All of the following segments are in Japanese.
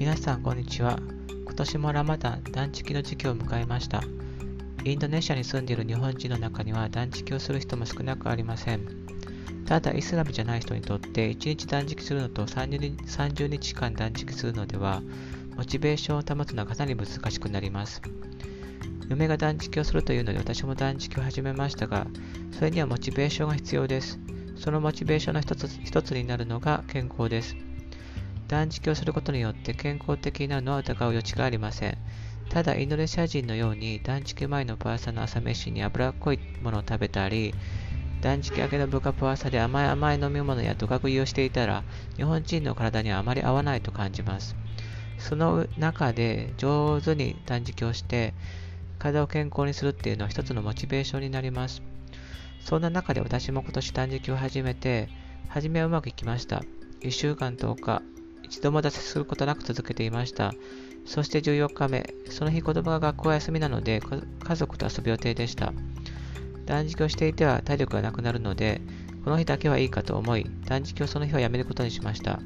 皆さんこんにちは。今年もラマダン断食の時期を迎えました。インドネシアに住んでいる日本人の中には断食をする人も少なくありません。ただ、イスラムじゃない人にとって1日断食するのと30日間断食するのでは、モチベーションを保つのはかなり難しくなります。嫁が断食をするというので私も断食を始めましたが、それにはモチベーションが必要です。そのモチベーションの一つ一つになるのが健康です。断食をすることによって健康的になるのは疑う余地がありません。ただ、インドネシア人のように断食前のパーサの朝飯に脂っこいものを食べたり、断食明けの部下パワーサで甘い甘い飲み物やドカ食いをしていたら、日本人の体にはあまり合わないと感じます。その中で上手に断食をして、体を健康にするっていうのは一つのモチベーションになります。そんな中で私も今年断食を始めて、初めはうまくいきました。1週間10日、一度も脱することなく続けていました。そして14日目、その日子供が学校は休みなので、家族と遊ぶ予定でした。断食をしていては体力がなくなるので、この日だけはいいかと思い、断食をその日はやめることにしました。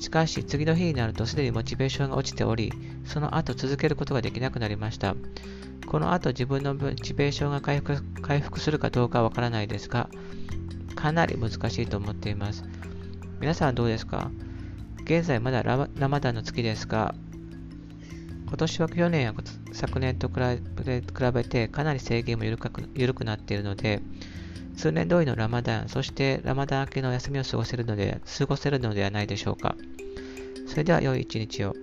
しかし、次の日になるとすでにモチベーションが落ちており、その後続けることができなくなりました。この後自分のモチベーションが回復回復するかどうかわからないですが、かなり難しいと思っています。皆さんはどうですか？現在まだラマダンの月ですが、今年は去年や昨年と比べてかなり制限も緩く緩くなっているので、数年通りのラマダン、そしてラマダン明けの休みを過ごせるので過ごせるのではないでしょうか。それでは良い一日を。